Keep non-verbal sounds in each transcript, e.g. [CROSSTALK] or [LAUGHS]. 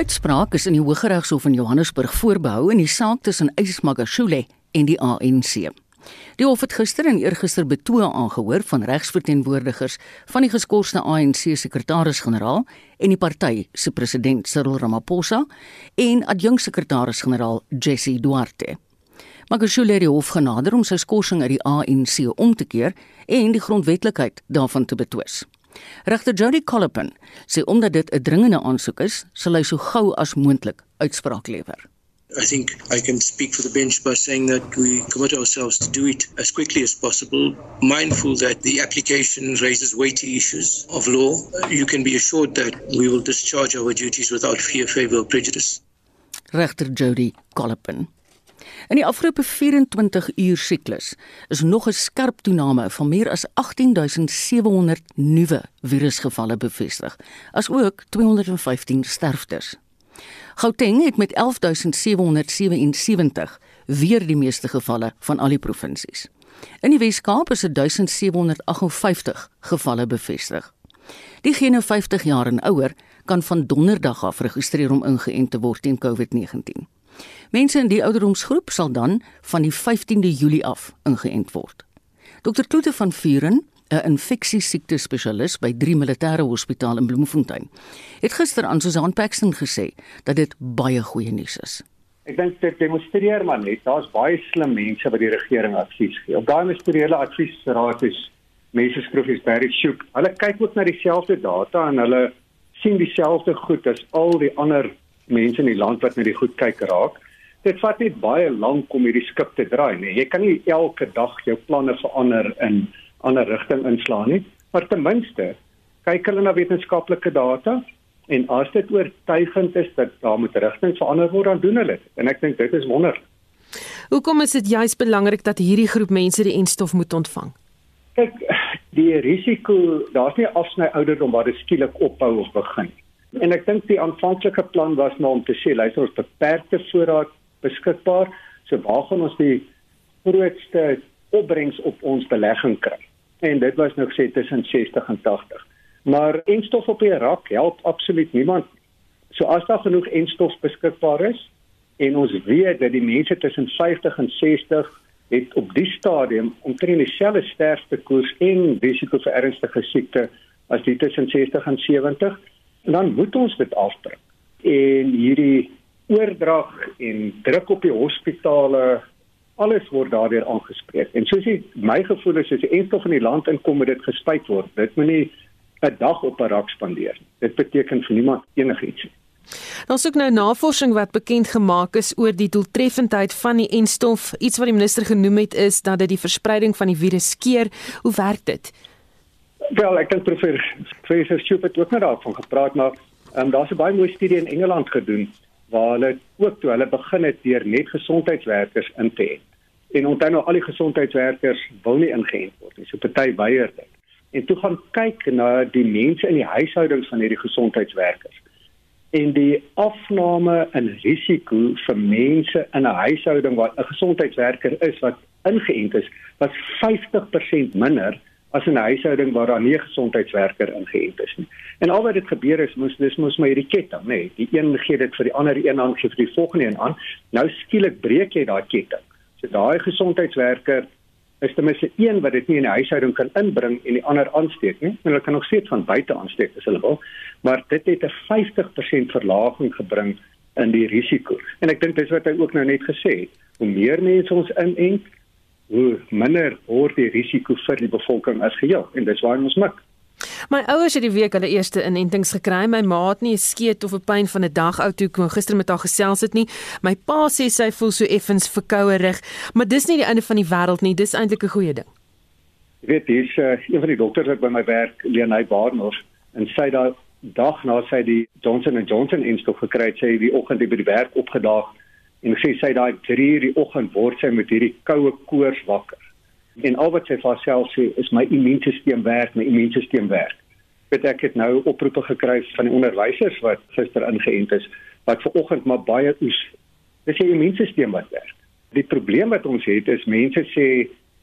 Uitspraak is in die Hooggeregshof in Johannesburg voorbehou in die saak tussen Ys Magashule en die ANC. Die hof het gister en eergister betoë aangehoor van regsverteenwoordigers van die geskorste ANC sekretaris-generaal en die party se president Cyril Ramaphosa en adjunksekretaris-generaal Jesse Duarte. Magashule het die hof genader om sy skorsing uit die ANC om te keer en die grondwetlikheid daarvan te betwis. Regter Jody Collipin sê omdat dit 'n dringende aansoek is, sal hy so gou as moontlik uitspraak lewer. I think I can speak for the bench by saying that we commit ourselves to do it as quickly as possible, mindful that the application raises weighty issues of law. You can be assured that we will discharge our duties without fear, favor, or prejudice. Regter Jody Collipin. In die afgelope 24 uur siklus is nog 'n skerp toename van meer as 18700 nuwe virusgevalle bevestig, asook 215 sterftes. Gauteng het met 11777 weer die meeste gevalle van al die provinsies. In die Wes-Kaap is 1758 gevalle bevestig. Diegene 50 jaar en ouer kan van donderdag af registreer om ingeënt te word teen COVID-19. Mense in die ouderdomsgroep sal dan van die 15de Julie af ingeënt word. Dr Kloete van Vuren 'n infeksiesiekte spesialis by 3 Militêre Hospitaal in Bloemfontein, het gister aan Susan Paxton gesê dat dit baie goeie nuus is. Ek dink dit demonstreer maar net daar's baie slim mense wat die regering advies gee. Op daai ministeriële adviesraad is mense skrofies baie sjoek. Hulle kyk ook na dieselfde data en hulle sien dieselfde goed as al die ander mense in die land wat na die goed kyk raak. Dit vat net baie lank om hierdie skip te draai, nee. Jy kan nie elke dag jou planne verander in ander rigting inslaan nie, maar ten minste kyk hulle na wetenskaplike data en as dit oortuigend is dat daar moet rigting verander word, dan doen hulle dit. En ek dink dit is wonderlik. Hoekom is dit juist belangrik dat hierdie groep mense die enstof moet ontvang? Kyk, die risiko, daar's nie afsny ouderdom waar dit skielik ophou of begin. En ek dink die aanvanklike plan was maar om te sê, luister ons beperkte voorraad beskikbaar, so waar gaan ons die grootste opbrengs op ons belegging kry? en dit was nog sê tussen 60 en 80. Maar enstof op die rak help absoluut niemand. So as daar genoeg enstof beskikbaar is en ons weet dat die mense tussen 50 en 60 het op die stadium omtrent dieselfde sterfte koers en risiko vir ernstige siekte as die tussen 60 en 70, dan moet ons dit afdruk. En hierdie oordrag en druk op die hospitale alles word daardeur aangespreek. En soos jy my gevoel is as die enstof in die land inkom met dit gespuit word, dit moet nie 'n dag op 'n rak spandeer. Dit beteken vir niemand enigiets. Ons soek nou navorsing wat bekend gemaak is oor die doeltreffendheid van die enstof. Iets wat die minister genoem het is dat dit die verspreiding van die virus keer. Hoe werk dit? Wel, ek dink professor Fraser Stewart het ook net daarvan gepraat, maar um, daar's 'n baie mooi studie in Engeland gedoen waar hulle ook toe hulle begin het deur net gesondheidswerkers in te hê. En onthou nou al die gesondheidswerkers wil nie ingeënt word nie. So party weier dit. En toe gaan kyk na die mense in die huishoudings van hierdie gesondheidswerkers. En die afname in risiko vir mense in 'n huishouding waar 'n gesondheidswerker is wat ingeënt is, was 50% minder as in 'n huishouding waar daar nie 'n gesondheidswerker ingeënt is nie. En al wat dit gebeur is, moes dis moes my hierdie ketting, nê, nee, die een gee dit vir die ander een aan gee vir die volgende een aan. Nou skielik breek jy daai ketting. So daai gesondheidswerker is ten minste een wat dit nie in die huishouding kan inbring en die ander aansteek nie. En hulle kan nog steeds van buite aansteek as hulle wil, maar dit het 'n 50% verlaging gebring in die risiko. En ek dink dis wat hy ook nou net gesê het. Hoe meer mense ons inent, hoe minder word die risiko vir die bevolking as geheel en dis waar ons mik. My ouers het die week hulle eerste inentings gekry. My ma het nie 'n skeet of 'n pyn van 'n dag oud toe ek gister met haar gesels het nie. My pa sê sy voel so effens verkoue rig, maar dis nie die einde van die wêreld nie. Dis eintlik 'n goeie ding. Jy weet, dis uh, een van die dokters wat by my werk, Leonay Barnard, en sy daai dag na sy die Johnson & Johnson instof gekry het, sy die oggend by die werk opgedaag en sê sy daai 3 uur die oggend word sy met hierdie koue koors wakker en al wat sy vir haarself sê is my immuunstelsel werk, my immuunstelsel werk. Weet ek het nou oproepe gekry van die onderwysers wat gister ingeënt is wat ver oggend maar baie oes. Dis die immuunstelsel wat werk. Die probleem wat ons het is mense sê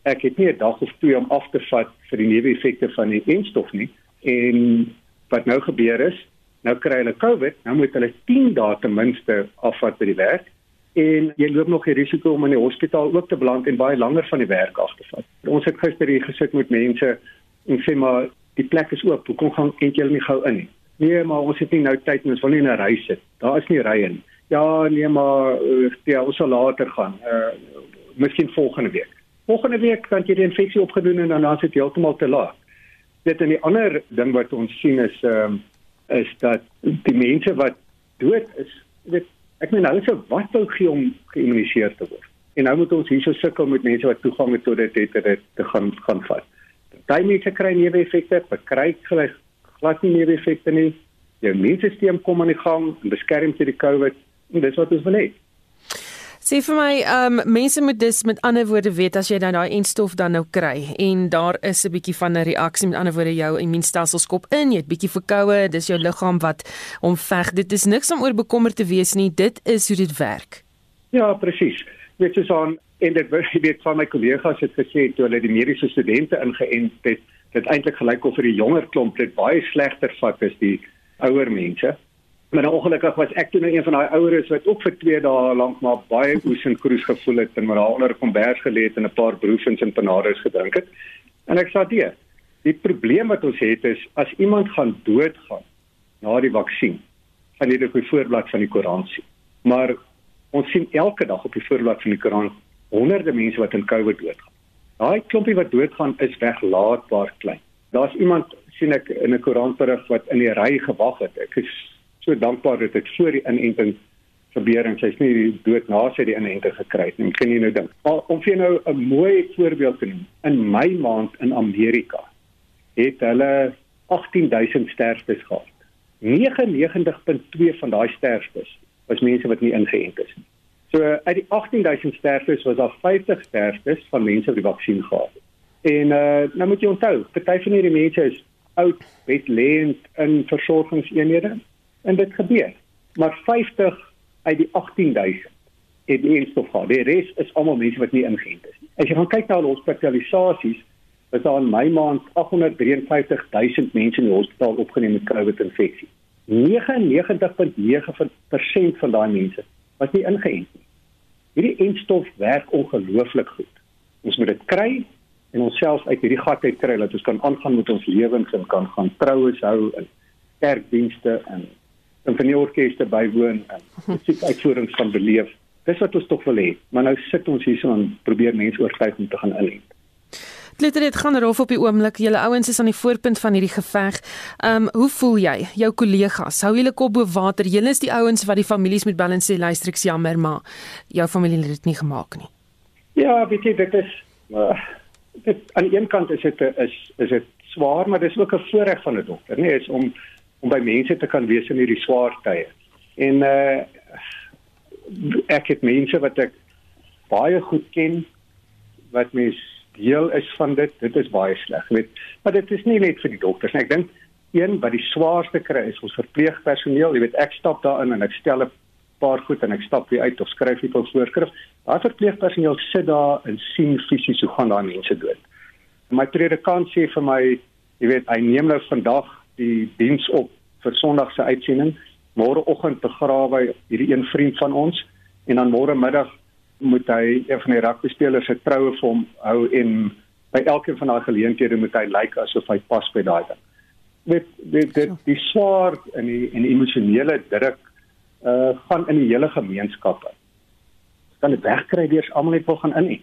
ek het nie 'n dag of twee om af te vat vir die neeweffekte van die enstof nie en wat nou gebeur is Nou kry hulle COVID, nou moet hulle 10 dae ten minste afvat by die werk en jy loop nog die risiko om in die hospitaal ook te beland en baie langer van die werk af te vat. Ons het gister hier gesit met mense en sê maar die plek is oop, hoekom gaan eintlik julle nie gou in nie? Nee, maar ons het nie nou tyd nie, ons wil nie in 'n ry sit. Daar is nie rye nie. Ja, nee, maar uh, ja, ons sal later gaan. Uh miskien volgende week. Volgende week kan jy die infeksie opgedoen en dan is dit heeltemal te laat. Dit en die ander ding wat ons sien is ehm um, is dat die mense wat dood is, weet Ek meen hulle se wat wou gee om geïmmuniseer te word. En nou moet ons hierso sukkel met mense wat toegang het tot dit het, het te gaan gaan vat. Daai mense kry neeweffekte, kry glad glad nie neeweffekte nie. Jou immuunstelsel kom aan die gang en beskerm teen die COVID en dis wat ons wil hê. Sê vir my, ehm um, mense moet dus met ander woorde weet as jy dan daai enstof dan nou kry en daar is 'n bietjie van 'n reaksie met ander woorde jou immuunstelsel skop in, jy het bietjie verkoue, dis jou liggaam wat hom veg. Dit is niks om oor bekommerd te wees nie. Dit is hoe dit werk. Ja, presies. Dit is aan en dit weet van my kollegas het gesê toe hulle die mediese studente ingeënt het, dit eintlik gelyk of vir die jonger klomp dit baie slegter vat as die ouer mense. Maar nou ongelukkig was ek toe nou een van daai oueres wat ook vir 2 dae lank maar baie oes en kroes gevoel het en maar daar onder 'n kombers gelê het en 'n paar broefens en panades gedrink het. En ek sê dit, die probleem wat ons het is as iemand gaan doodgaan na die vaksin, gaan dit op die voorblad van die koerant sien. Maar ons sien elke dag op die voorblad van die koerant honderde mense wat in COVID doodgaan. Daai klompie wat doodgaan is weglaatbaar klein. Daar's iemand sien ek in 'n koerantberig wat in die ry gewag het. Ek is so dankbaar dat dit voor die inenting gebeur en sy's nie dood na sy die inenting gekry het. Kan jy nou dink? Om vir nou 'n mooi voorbeeld te noem. In my maand in Amerika het hulle 18000 sterftes gehad. 99.2 van daai sterftes was mense wat nie ingeënt is nie. So uit die 18000 sterftes was daar 50 sterftes van mense wat die vaksin gehad het. En uh nou moet jy onthou, party van hierdie mense is oud, bedlêend in versorgingseenhede en dit gebeur. Maar 50 uit die 18000 het die enstof gehad. Die res is almal mense wat nie ingeënt is nie. As jy gaan kyk na hospitalisasies, is daar in my maand 853000 mense in die hospitaal opgeneem met COVID-infeksie. 99.9% van daai mense was nie ingeënt nie. Hierdie enstof werk ongelooflik goed. Ons moet dit kry en onsself uit hierdie gat uit kry dat ons kan aangaan met ons lewens en kan gaan troues hou en kerkdienste en sinfonieorkeste bywoon en musiekuitvoerings van beleef. Dis wat ons tog wil hê. Maar nou sit ons hier so en probeer mense oortuig om te gaan inent. Dit het gaan rof op die oomblik. Julle ouens is aan die voorpunt van hierdie geveg. Ehm um, hoe voel jy? Jou kollegas, hou julle kop bo water. Julle is die ouens wat die families moet sê luister ek jammer, maar jou familie het dit nie gemaak nie. Ja, weet jy, dit is uh, dit aan die een kant is dit is is dit swaar, maar dis ook 'n voorreg van 'n dokter, nee, is om om by mense te kan wees in hierdie swaar tye. En uh ek het mense wat ek baie goed ken wat mens deel is van dit. Dit is baie sleg, weet. Maar dit is nie net vir die dokters nie. Ek dink een wat die swaarste kry is ons verpleegpersoneel. Jy weet, ek stap daarin en ek stel 'n paar goed en ek stap weer uit of skryf net 'n voorskrif. Daai verpleegpersoneel sit daar en sien fisies hoe gaan daai mense dood. My predikant sê vir my, jy weet, hy neem nou vandag die diens op vir Sondag se uitsending. Môreoggend begrawe hierdie een vriend van ons en dan môre middag moet hy een van die rugby spelers se troue vir hom hou en by elkeen van daai geleenthede moet hy lyk like asof hy pas by daai ding. Met dit dit die swaar en die en die emosionele druk uh gaan in die hele gemeenskap. Kan dit wegkry deur almal net wil gaan in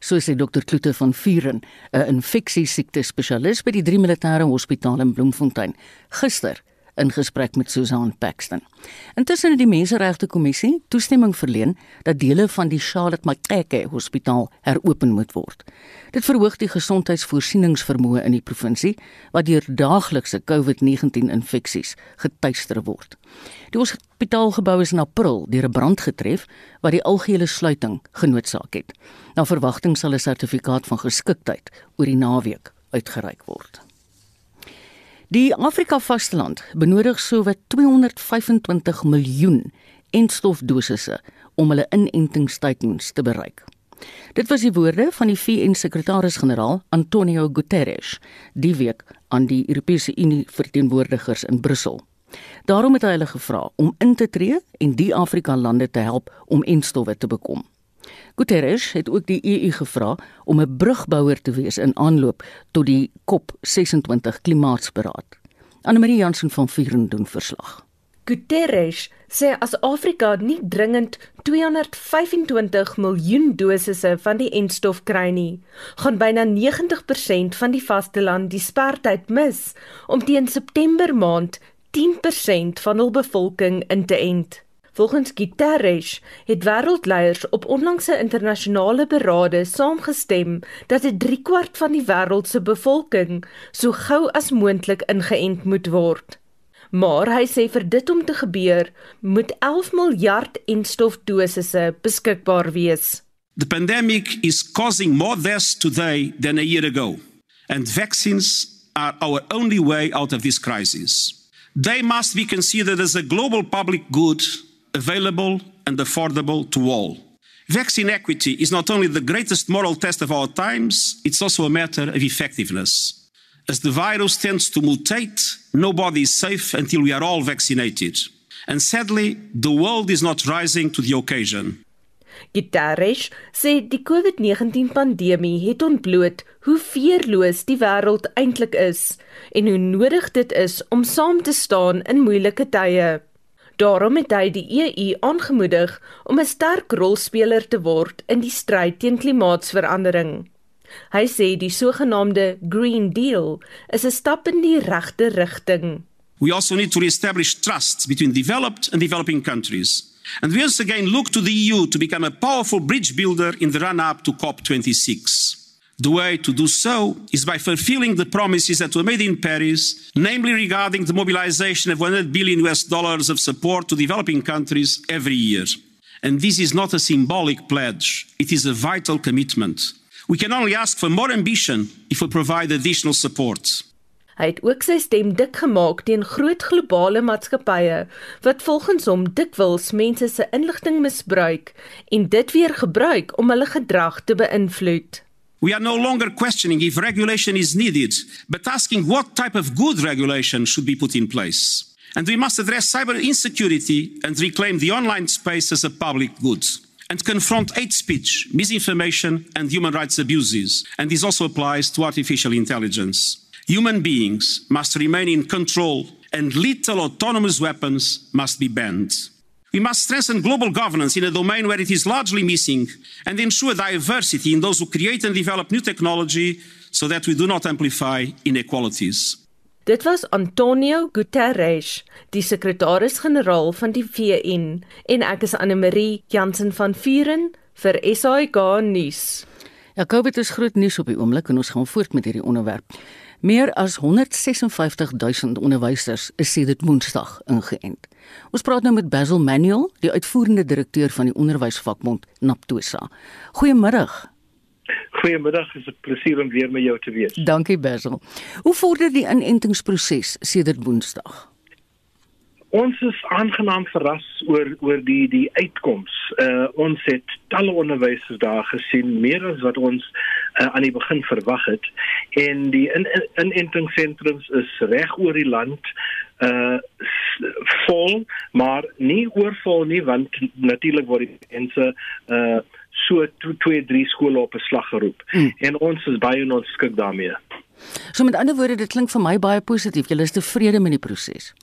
so sê dokter Kloete van Vuren, 'n infeksiesiekte spesialis by die Drie Militêre Hospitaal in Bloemfontein, gister in gesprek met Susan Paxton. Intussen het die Menseregte Kommissie toestemming verleen dat dele van die Charlotte Maxeke Hospitaal heropen moet word. Dit verhoog die gesondheidsvoorsieningsvermoë in die provinsie wat deur daaglikse COVID-19 infeksies getuister word. Die hospitaalgebou is in April deur 'n brand getref wat die algehele sluiting genootsaak het. Na verwagting sal 'n sertifikaat van geskiktheid oor die naweek uitgereik word. Die Afrika vasteland benodig sowat 225 miljoen enstofdosisse om hulle inentingsteikens te bereik. Dit was die woorde van die VN-sekretaris-generaal Antonio Guterres die week aan die Europese Unie verteenwoordigers in Brussel. Daarom het hy hulle gevra om in te tree en die Afrika lande te help om enstowwe te bekom. Guterres het ook die EU gevra om 'n brugbouer te wees in aanloop tot die COP26 klimaatsberaad. Anne Marie Jansen van Vuren doen verslag. Guterres sê as Afrika nie dringend 225 miljoen dosisse van die enstof kry nie, gaan byna 90% van die vasteland die spertyd mis om teen September maand 10% van hul bevolking in te ent. Volgens Guterres het wêreldleiers op onlangse internasionale berade saamgestem dat 'n driekwart van die wêreld se bevolking so gou as moontlik ingeënt moet word. Maar hy sê vir dit om te gebeur, moet 11 miljard enstofdosisse beskikbaar wees. The pandemic is causing more deaths today than a year ago, and vaccines are our only way out of this crisis. They must be considered as a global public good available and affordable to all. Vaccine equity is not only the greatest moral test of our times, it's also a matter of effectiveness. As the virus tends to mutate, nobody is safe until we are all vaccinated. And sadly, the world is not rising to the occasion. Guterres sê die COVID-19 pandemie het ontbloot hoe veerloos die wêreld eintlik is en hoe nodig dit is om saam te staan in moeilike tye. Daarom het hy die EU aangemoedig om 'n sterk rolspeler te word in die stryd teen klimaatsverandering. Hy sê die sogenaamde Green Deal is 'n stap in die regte rigting. We also need to reestablish trust between developed and developing countries. And we once again look to the EU to become a powerful bridge builder in the run up to COP26. The way to do so is by fulfilling the promises that were made in Paris, namely regarding the mobilization of 100 billion US dollars of support to developing countries every year. And this is not a symbolic pledge, it is a vital commitment. We can only ask for more ambition if we provide additional support. Hy het ook sy stem dik gemaak teen groot globale maatskappye wat volgens hom dikwels mense se inligting misbruik en dit weer gebruik om hulle gedrag te beïnvloed. We are no longer questioning if regulation is needed, but asking what type of good regulation should be put in place. And we must address cyber insecurity and reclaim the online space as a public good. And confront hate speech, misinformation, and human rights abuses. And this also applies to artificial intelligence. Human beings must remain in control and lethal autonomous weapons must be banned. We must strengthen global governance in a domain where it is largely missing and ensure diversity in those who create and develop new technology so that we do not amplify inequalities. Dit was Antonio Guterres, die sekretaris-generaal van die VN, en ek is Anne Marie Jansen van Vuren vir SAK nuus. Ja, COVID is groot nuus op die oomblik en ons gaan voort met hierdie onderwerp. Meer as 156 000 onderwysers is sedert Woensdag ingeënt. Ons praat nou met Basil Manuel, die uitvoerende direkteur van die onderwysvakbond Naptosa. Goeiemiddag, dit is 'n plesier om weer met jou te wees. Dankie Basil. Hoe vorder die inentingsproses sedert Woensdag? Ons is aangenaam verras oor oor die die uitkoms. Uh ons het talle onderwysers daar gesien, meer as wat ons uh, aan die begin verwag het. En die inentingssentrums in, in is reg oor die land uh vol, maar nie oorvol nie want natuurlik word die mense uh so 2 3 skole op 'n slag geroep. Hmm. En ons is baie onskik daarmee. So met ander woorde, dit klink vir my baie positief. Julle is tevrede met die proses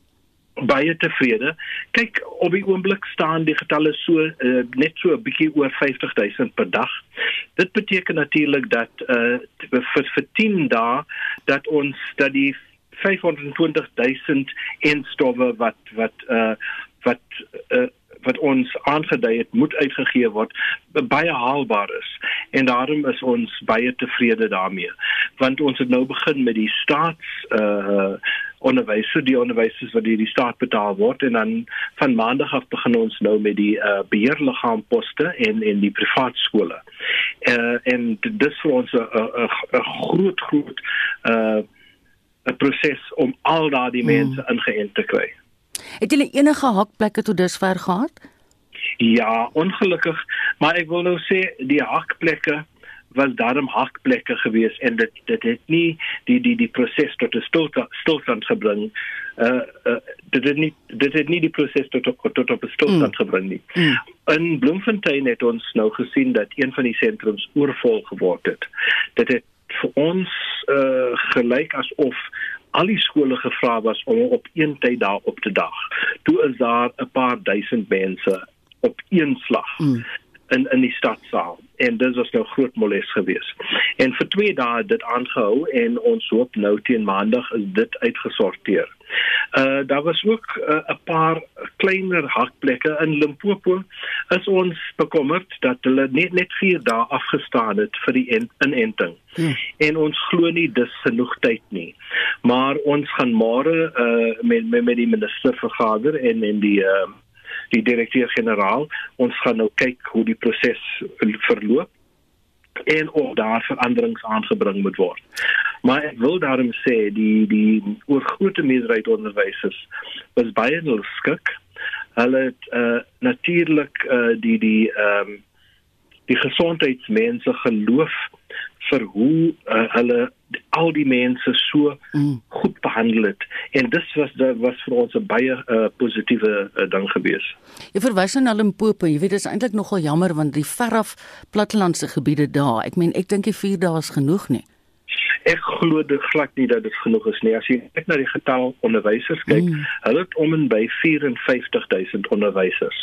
baie tevrede. Kyk, op die oomblik staan die getalle so uh, net so 'n bietjie oor 50000 per dag. Dit beteken natuurlik dat uh, vir vir 10 dae dat ons dat die 520000 instowwe wat wat uh, wat uh, wat ons aangedui het moet uitgegee word baie haalbaar is en daarom is ons baie tevrede daarmee want ons het nou begin met die staats uh onderwys so die onderwysers wat deur die staat betaal word en dan van maandag af begin ons nou met die uh, beheerliggaam poste en en die privaat skole. Uh, en dis vir ons 'n groot groot 'n uh, proses om al daardie hmm. mense ingeënt te kry. Het julle enige hakplekke tot dusver gehad? Ja, ongelukkig, maar ek wil nou sê die hakplekke was daarom hakplekke gewees en dit dit het nie die die die proses tot 'n stilstand stilstand gebring. Uh, uh dit het nie dit het nie die proses tot tot op 'n stilstand mm. gebring nie. Mm. In Bloemfontein het ons nou gesien dat een van die sentrums oorvol geword het. Dit het vir ons uh gelyk asof al die skole gevra was om op een tyd daar op te dag. Toe is daar 'n paar duisend mense op een slag. Mm in in die stadsaal en dit was nou groot moles gewees. En vir 2 dae dit aangehou en ons hoop nou teen maandag is dit uitgesorteer. Uh daar was ook 'n uh, paar kleiner hakplekke in Limpopo. Is ons bekommerd dat hulle net net 4 dae afgestaan het vir die inenting. Hmm. En ons glo nie dis genoeg tyd nie. Maar ons gaan môre uh met, met met die minister vergader en en die uh die direkteur-generaal. Ons gaan nou kyk hoe die proses verloop en of daar veranderings aangebring moet word. Maar ek wil daarom sê die die oorgrootste meerderheid onderwysers was baie geskik. Hulle het uh, natuurlik uh, die die ehm um, die gesondheidsmense geloof vir hoe uh, hulle al die mense so mm. goed behandel het en was dit was vir ons 'n baie uh, positiewe uh, ding gewees. Jy verwys na Limpopo, jy weet dit is eintlik nogal jammer want die veraf plattelandse gebiede daar, ek meen ek dink die 4 dae is genoeg nie. Ek glo dit glad nie dat dit genoeg is nie. As jy kyk na die getal onderwysers kyk, mm. hulle het om en by 54000 onderwysers.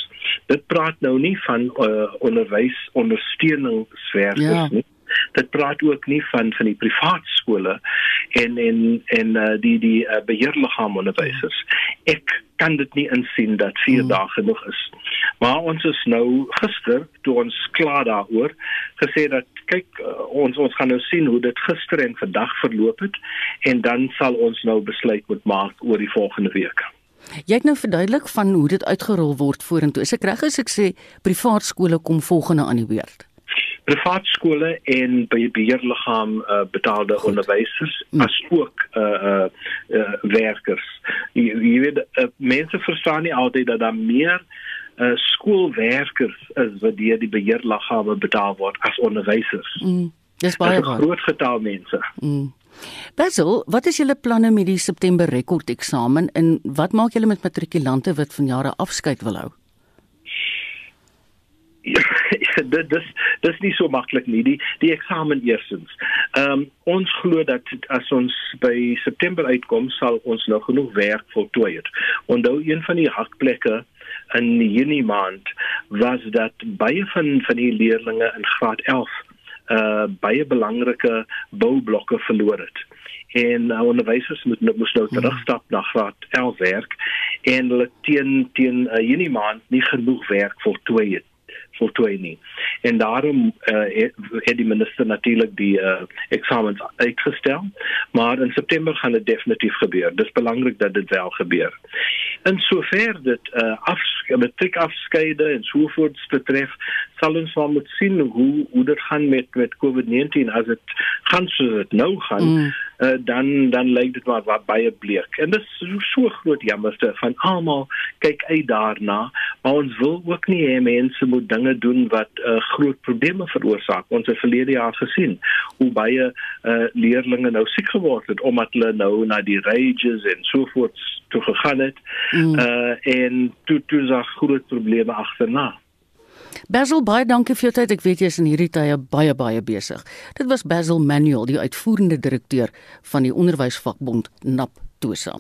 Dit praat nou nie van uh, onderwys ondersteuningswerkers ja. nie dit praat ook nie van van die privaat skole en en en uh, die die uh, beheerliggaam onderwysers ek kan dit nie insien dat 4 hmm. dae genoeg is maar ons is nou gister toe ons klaar daaroor gesê dat kyk uh, ons ons gaan nou sien hoe dit gister en vandag verloop het en dan sal ons nou besluit moet maak oor die volgende week Jy het nou verduidelik van hoe dit uitgerol word vorentoe. Is ek reg as ek sê privaat skole kom volgende aan die beurt? Privaat skole en beheerliggaam uh, betaalde Goed. onderwysers mm. as ook uh uh, uh werkers. Jy, jy weet uh, mense verstaan nie altyd dat daar meer uh skoolwerkers is wat deur die beheerliggame betaal word as onderwysers. Mm. Dis baie Dis groot getal mense. Mm. Basil, wat is julle planne met die September rekordeksamen en wat maak julle met matrikulante wat vanjare afskeid wil hou? Dit dis dis nie so maklik nie die die eksamen eersins. Ehm um, ons glo dat as ons by September uitkom sal ons nog genoeg werk voltooi het. Onthou een van die hakplekke in Junie maand was dat baie van van die leerders in graad 11 uh eh, baie belangrike boublokke verloor het en uh, onderwysers moet nou moes nou hmm. terugstap na graad 11 werk en hulle teen teen uh, Junie maand nie genoeg werk voltooi het voltooi nie. En daarom uh, het, het die minister natuurlik die uh, eksamens uitgestel, maar in September gaan dit definitief gebeur. Dit is belangrik dat dit wel gebeur. En sover dit uh, af matriek afskeide en sovoorts betref, sal ons wel moet sien hoe hoe dit gaan met met COVID-19 as dit gaan soos dit nou gaan. Mm. Uh, dan dan lyk dit maar wat baie bleek. En dit is so, so groot jammerste van almal kyk uit daarna, maar ons wil ook nie hê mense moet dinge doen wat uh, groot probleme veroorsaak. Ons het verlede jaar gesien hoe baie uh, leerders nou siek geword het omdat hulle nou na die rages en so voort toe gegaan het. Mm. Uh en toe toe daar groot probleme agterna. Basil baie dankie vir jou tyd. Ek weet jy is in hierdie tye baie baie besig. Dit was Basil Manuel, die uitvoerende direkteur van die onderwysvakbond NAP. Tosa.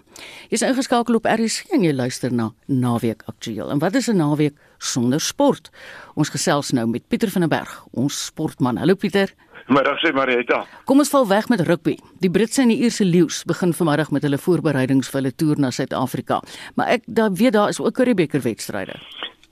Jy's ingeskakel op RC en jy luister na Naweek Aktueel. En wat is 'n naweek sonder sport? Ons gesels nou met Pieter van der Berg, ons sportman. Hallo Pieter. Middag sê Marieta. Kom ons val weg met rugby. Die Britse en die Ierse leeu's begin vanmiddag met hulle voorbereidings vir hulle toer na Suid-Afrika. Maar ek daar weet daar is ook 'n Rebekker wedstryde.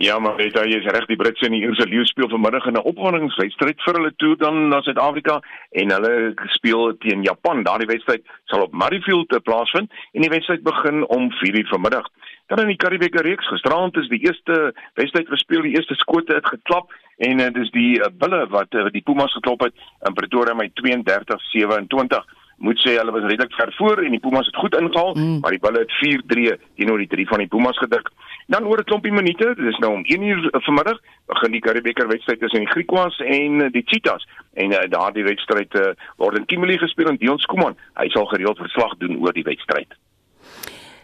Ja, maar weet jy, is reg die Britse en die Ierse leeu speel vanmiddag in 'n opwondingswedstryd vir hulle toer dan na Suid-Afrika en hulle speel teen Japan. Daardie wedstryd sal op Murrayfield plaasvind en die wedstryd begin om 4:00 vanmiddag. Dan in die Karibieke reeks gisterand is die eerste wedstryd gespeel, die eerste skote het geklap en dit is die uh, bulle wat uh, die Pumas geklop het in Pretoria met 32-27. Moet sê hulle was redelik ver voor en die Pumas het goed ingehaal, mm. maar die Bulle het 4-3 teenoor die 3 van die Pumas gedruk. Dan oor 'n klompie minute, dit is nou om 1uur vanmiddag, begin die Karibeker wedstryd tussen die Griekwas en die Cheetahs. En uh, daardie wedstryd uh, word in Kimberley gespeel en Dion Skuman, hy sal gereeld verslag doen oor die wedstryd.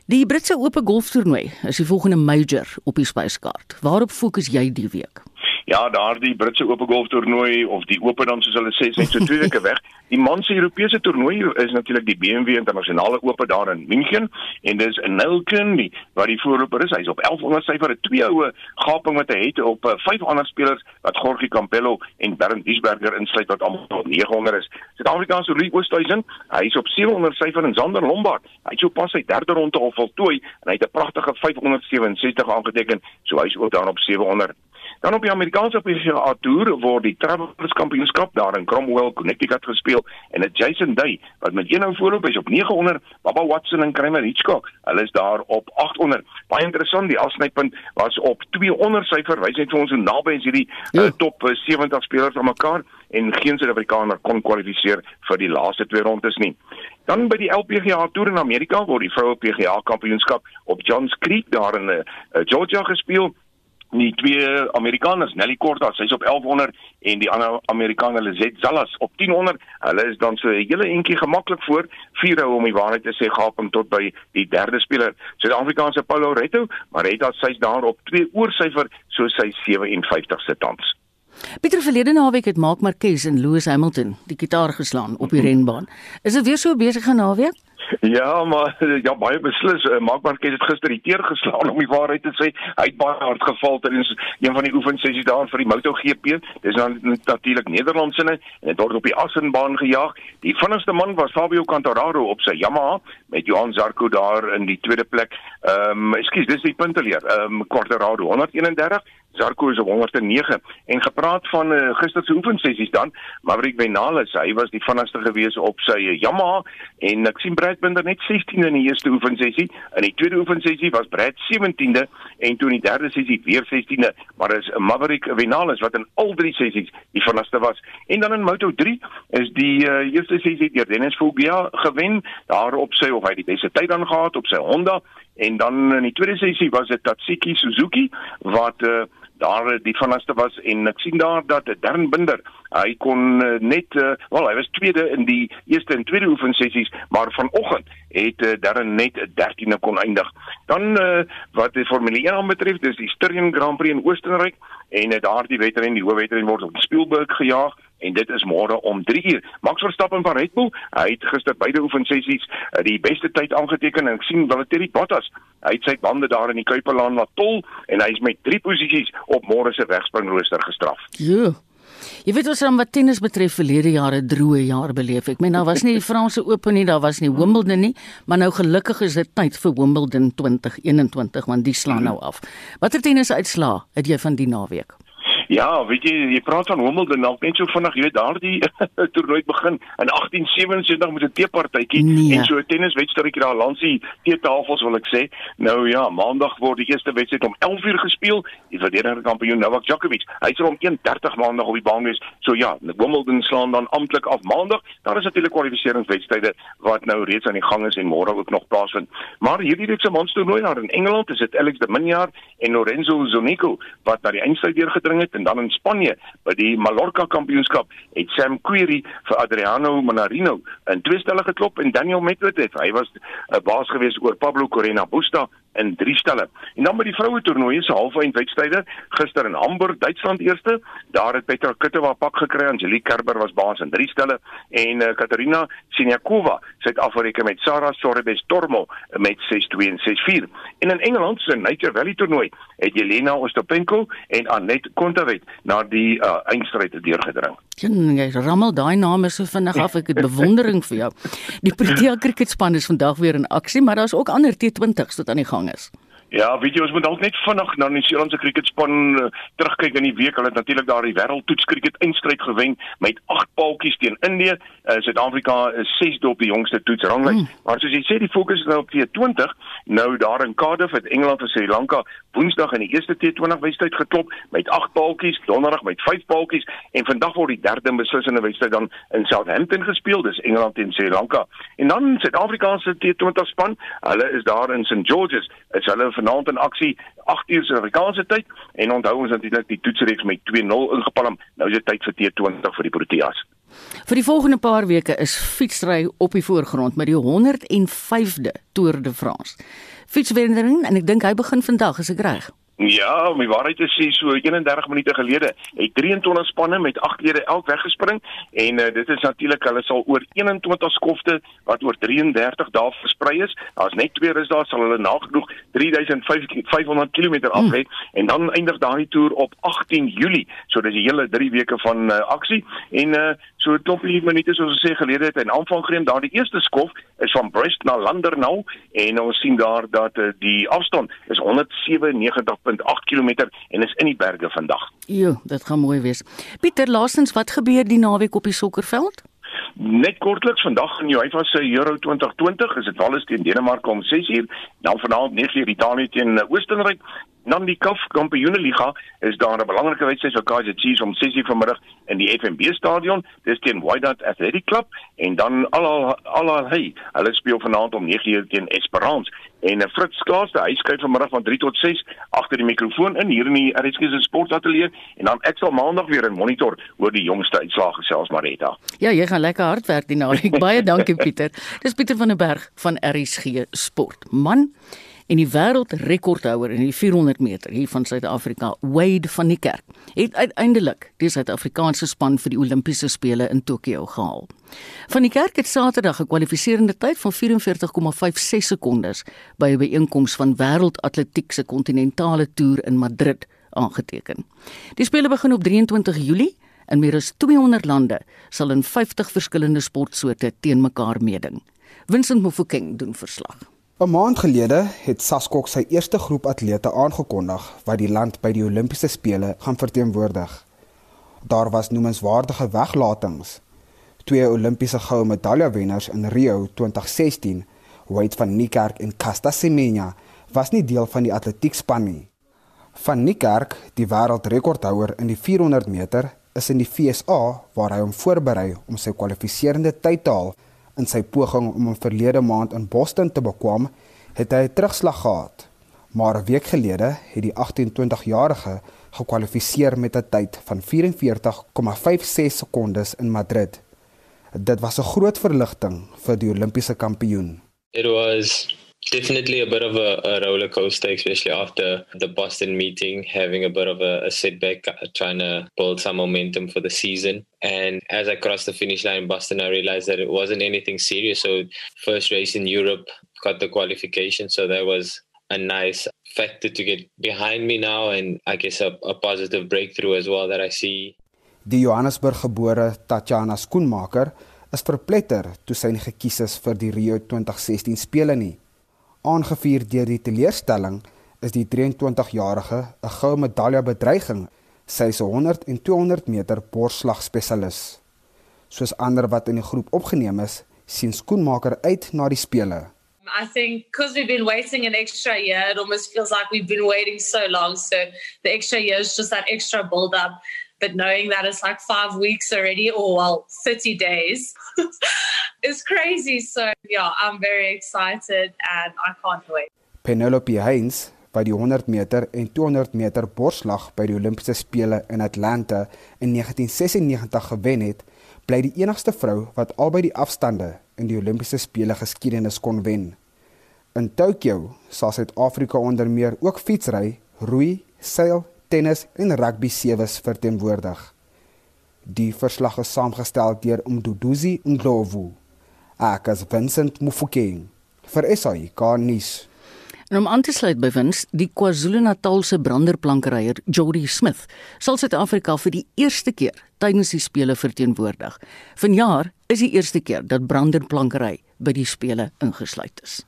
Die Britse Ope golftoernooi is die volgende major op die spyskaart. Waarop fokus jy die week? Ja, daardie Britse Ope golftoernooi of die Ope dan soos hulle sê, is net so twee weke weg. Die man se Europese toernooi is natuurlik die BMW Internasionale Ope daar in München en dis Nilken wat die voorloper is. Hy's op 1100 syfer, 'n twee oue gaping wat hy het op uh, vyf ander spelers wat Gorgie Campello en Bernd Wiesberger insluit wat almal op 900 is. Suid-Afrikaanse Louis Oosthuizen, hy's op 700 syfer en Zander Lombard, hy het so pas sy derde ronde al voltooi en hy het 'n pragtige 567 aangeteken, so hy's ook daar op 700. Dan op die Amerikaanse PGA Tour word die Travelers Kampioenskap daar in Cromwell, Connecticut gespeel en dit Jason Day wat met een nou voorloop is op 900, Baba Watson en Kramer Hitchcock, hulle is daar op 800. Baie interessant, die afsnypunt was op 200 syfer, wys net vir ons hoe naby is hierdie ja. uh, top 70 eh, spelers aan mekaar en geen Suid-Afrikaner kon kwalifiseer vir die laaste twee rondes nie. Dan by die LPGA Tour in Amerika word die vroue PGA Kampioenskap op Johns Creek daar in uh, Georgia gespeel die twee Amerikaners, Nelly Korda, sy's op 1100 en die ander Amerikaner Lizet Zallas op 1000. Hulle is dan so 'n hele entjie gemaklik voor vier hou om die waarheid te sê gaping tot by die derde speler. Suid-Afrikaanse Paulo Retto, maar het dat sy's daar op 2 oorsyfer so sy 57ste tans. Pieter verlede naweek het Mark Marquez en Lewis Hamilton die gitaar geslaan op die [LAUGHS] renbaan. Is dit weer so besige naweek? Ja, maar ja baie beslis. Uh, Mark Marquez het gister die teer geslaan om die waarheid te sê. Hy het baie hard geval tydens een van die oefensessies daar vir die MotoGP. Dis dan natuurlik Nederland se en het word op die Assenbaan gejaag. Die vinnigste man was Fabio Quartararo op sy Yamaha met Johan Zarco daar in die tweede plek. Ehm um, ekskuus, dis die punteleer. Ehm um, Quartararo 131 Zarko is op 109 en gepraat van uh, gister se oefensessies dan Maverick Vinales hy was die vinnigste gewees op sy uh, Yamaha en ek sien Brad Binder net 16de in die eerste oefensessie. In die tweede oefensessie was Brad 17de en toe in die derde sessie weer 16de maar is Maverick Vinales wat in al drie sessies die vinnigste was. En dan in Moto3 is die uh, eerste sessie deur Dennis Foggia gewen daar op sy of hy die beste tyd dan gehad op sy Honda. En dan in die tweede sessie was dit Tatsuki Suzuki wat uh, daar eh, die vanaste was en ek sien daar dat Darren Binder hy kon uh, net uh, wel hy was tweede in die eerste en tweede oefensessies maar vanoggend het uh, Darren net 13de kon eindig. Dan uh, wat die Formule 1 aanbetref dis die Styrian Grand Prix in Oostenryk en uh, daardie wedren die hoofwedren word op Spielberg gejaag en dit is môre om 3 uur. Max Verstappen van Red Bull, hy het gister beide oefensessies die beste tyd aangeteken en ek sien Valtteri Bottas, hy het sy bande daar in die Kuiperlaan laat tol en hy is met 3 posisies op môre se wegspringrooster gestraf. Ja. Jy weet ons dan wat tennis betref verlede jare droë jaar beleef. Ek meen daar was nie die Franse Open nie, daar was nie Wimbledon nie, maar nou gelukkig is dit tyd vir Wimbledon 2021 want die slaan nou af. Watter tennis uitslaa het jy van die naweek? Ja, weet jy, jy praat van Wimbledon dalk net so vinnig, jy weet daardie [LAUGHS] toernooi begin in 1877 met 'n teepartytjie nee. en so 'n tenniswedstrydjie daar langs die teetafels wil ek sê. Nou ja, maandag word die eerste wedstryd om 11:00 gespeel. Die verdedigende kampioen Novak Djokovic, hy sal om 1:30 maandag op die baan wees. So ja, Wimbledon slaan dan amptelik af maandag. Daar is natuurlik kwalifikasiewedstryde wat nou reeds aan die gang is en môre ook nog plaasvind. Maar hierdie reeks se monstertoernooi daar in Engeland is dit Alex de Minaur en Lorenzo Zonico wat na die eindstryd deurgedring het en dan in Spanje by die Mallorca kampioenskap het Sam Querrey vir Adriano Manarino in twee stelle geklop en Daniel Medvedev hy was 'n uh, baas gewees oor Pablo Correa Busta in drie stelle. En dan by die vroue toernooie se halfeindwedstryde gister in Hamburg, Duitsland eerste, daar het Petra Kvitova pak gekry, Angelique Kerber was baas in drie stelle en uh, Katarina Siniakova afgereken met Sara Sorbes Tormo met 6-2 en 6-4. En in Engeland se Nature Valley toernooi het Jelena Ostapenko en Annette Kontaveit na die uh, eindstryd deurgedring. Jy rammel daai name so vinnig af, ek het bewondering vir jou. Die Protea [LAUGHS] cricketspan is vandag weer in aksie, maar daar's ook ander T20s tot aan die gang is. Ja, weet jy ons moet dalk net vinnig na die Nieu-Seeland se cricketspan uh, terugkyk in die week. Hulle het natuurlik daar die wêreldtoets cricket eindstryd gewen met 8 paaltjies teen Indië. Uh, Suid-Afrika is 6de op die jongste toetsranglys. Mm. Maar soos jy sê, die fokus is nou op T20. Nou daar in Cardiff het Engeland en Sri Lanka Woensdag in die eerste T20 wedstryd geklop met 8 paaltjies, Donderdag met 5 paaltjies en vandag word die derde beslissende wedstryd dan in Southampton gespeel. Dis Engeland teen Sri Lanka. En dan Suid-Afrika se T20 span, hulle is daar in St George's. Is hulle vanaand in aksie 8 uur Suid-Afrikaanse tyd en onthou ons natuurlik die toetsreeks met 2-0 ingepalm. Nou is dit tyd vir T20 vir die Proteas. Vir die volgende paar weke is fietsry op die voorgrond met die 105de Tour de France. Fietswedering en ek dink hy begin vandag, is ek reg? Ja, my waarheid is sê so 31 minute gelede het 23 spanne met 8 lede elk weggespring en uh, dit is natuurlik hulle sal oor 21 skofte wat oor 33 dae versprei is. Daar's net twee rus daar sal hulle nagenoeg 3500 km aflê hmm. en dan eindig daai toer op 18 Julie. So dis die hele 3 weke van uh, aksie en uh, so 'n klompie minute soos ons sê gelede het 'n aanvang geneem. Daardie eerste skof is van Brest na Landernau en ons sien daar dat uh, die afstand is 197 1.8 km en is in die berge vandag. Jo, dit gaan mooi wees. Pieter, laasens wat gebeur die naweek op die sokkerveld? Net kortliks vandag in die UEFA se Euro 2020 is dit Wales teen Denemarke om 6uur, dan vanaand 9uur Italië teen Oostenryk Dan die CAF Kampioenligga is daar 'n belangrike wedstryd vir Kaizer Chiefs om 6:00 vanmiddag in die FNB stadion. Dis teen Wydad Athletic Club en dan al al hey, hulle speel vanaand om 9:00 teen Esperance. En uh, Fritz Klaaste, hy skryf vanmiddag van 3 tot 6 agter die mikrofoon in hier in die RSG se sportateljee en dan ek sal maandag weer in monitor oor die jongste uitslae gesels Marita. Ja, jy gaan lekker hard werk die naweek. Baie dankie Pieter. Dis Pieter van der Berg van RSG Sport. Man en die wêreldrekordhouer in die 400 meter hier van Suid-Afrika, Wade van die Kerk, het uiteindelik die Suid-Afrikaanse span vir die Olimpiese spele in Tokio gehaal. Van die Kerk het Saterdag 'n kwalifiserende tyd van 44,56 sekondes by 'n byeenkoms van Wêreldatletiek se kontinentale toer in Madrid aangeteken. Die spele begin op 23 Julie en meer as 200 lande sal in 50 verskillende sportsoorte teen mekaar meeding. Vincent Mofokeng doen verslag. 'n Maand gelede het Saskok sy eerste groep atlete aangekondig wat die land by die Olimpiese spele gaan verteenwoordig. Daar was noemenswaardige weglatings. Twee Olimpiese goue medaljewenners in Rio 2016, Wade van Niekerk en Caster Semenya, was nie deel van die atletiekspan nie. Van Niekerk, die wêreldrekordhouer in die 400 meter, is in die FSA waar hy hom voorberei om sy kwalifiserende tyd te haal In sy poging om 'n verlede maand in Boston te bekwam, het hy 'n terugslag gehad. Maar 'n week gelede het die 28-jarige gekwalifiseer met 'n tyd van 44,56 sekondes in Madrid. Dit was 'n groot verligting vir die Olimpiese kampioen. It was definitely a bit of a, a roller coaster, especially after the Boston meeting, having a bit of a, a setback, uh, trying to build some momentum for the season. And as I crossed the finish line in Boston, I realized that it wasn't anything serious. So, first race in Europe, got the qualification. So, that was a nice factor to get behind me now. And I guess a, a positive breakthrough as well that I see. Die Johannesburg gebore Tatiana Skoenmaker is verpletter toe sy gekies is vir die Rio 2016 spele nie. Aangevuur deur die teleurstelling is die 23-jarige 'n goue medalje bedreiging. Sy is 'n 100 en 200 meter borsslag spesialis. Soos ander wat in die groep opgeneem is, sien skoenmaker uit na die spele. I think because we've been waiting an extra year, it almost feels like we've been waiting so long. So the extra year is just that extra build up. but knowing that it's like five weeks already or well 30 days [LAUGHS] is crazy so yeah i'm very excited and i can't wait penelope heinz by die 100 meter en 200 meter borslag by die olimpiese spele in atlanta in 1996 gewen het bly die enigste vrou wat albei die afstande in die olimpiese spele geskiedenis kon wen in tokyo sal suid-afrika onder meer ook fietsry roei seil tennis en rugby sewees verteenwoordig. Die verslag is saamgestel deur Umduduzi Ndlovu. Ek as Vincent Mufokeng vir SAI Garnis. En om aan te sluit by wins, die KwaZulu-Natalse branderplankeryer Jody Smith sal Suid-Afrika vir die eerste keer tydens die spele verteenwoordig. Vanjaar is die eerste keer dat branderplankery by die spele ingesluit is.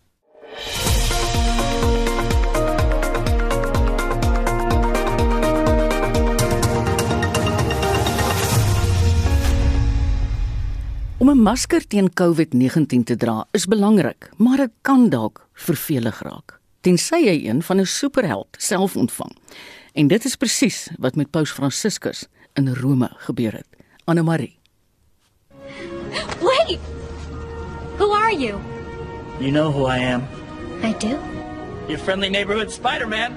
Om 'n masker teen COVID-19 te dra is belangrik, maar dit kan dalk vervelig raak tensy hy een van 'n superheld self ontvang. En dit is presies wat met Paus Franciscus in Rome gebeur het. Anne Marie. Wait. Who are you? You know who I am. I do. Your friendly neighborhood. Spider-Man,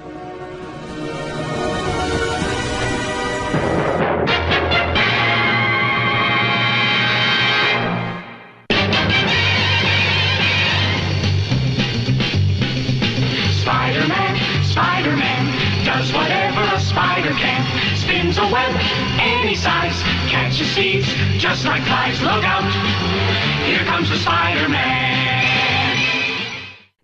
web any size, catches thieves just like flies. Look out, here comes the Spider-Man.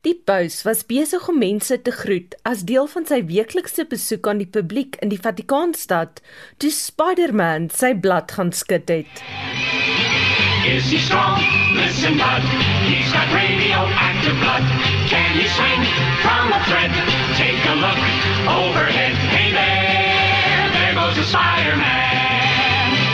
Die paus was besig om mense te groet as deel van sy weeklikse besoek aan die publiek in die Vatikaanstad, toe Spider-Man sy blad gaan skud het. Is he strong? Listen, bud. He's got radioactive blood. Can he swing from a thread? Take a look overhead. Hey the Spider-Man.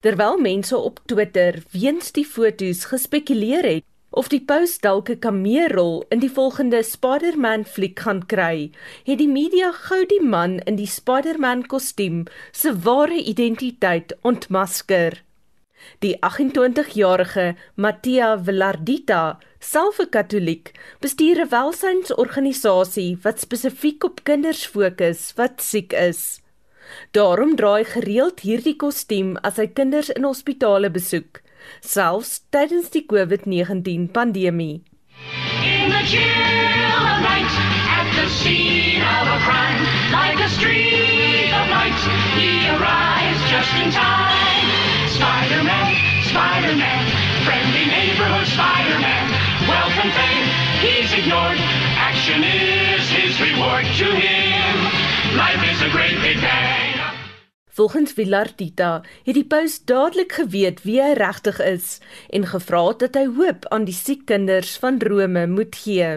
Terwyl mense op Twitter weens die foto's gespekuleer het of die paus dalk 'n kameerrol in die volgende Spider-Man fliek gaan kry, het die media gou die man in die Spider-Man kostuum se ware identiteit ontmasker. Die 28-jarige Mattia Villardita, self 'n Katoliek, bestuur 'n welsynsorganisasie wat spesifiek op kinders fokus wat siek is. Daarom dra hy gereeld hierdie kostuum as hy kinders in hospitale besoek, selfs tydens die COVID-19 pandemie. In the chill of night, at the scene of a crime, like a streak of light, he arrives just in time. Spider-Man, Spider-Man, friendly neighborhood Spider-Man, wealth and fame, he's ignored. Action is his reward to him. Life is a great big bang. Volgens Villardita het die paus dadelik geweet wie hy regtig is en gevra dat hy hoop aan die siek kinders van Rome moet gee.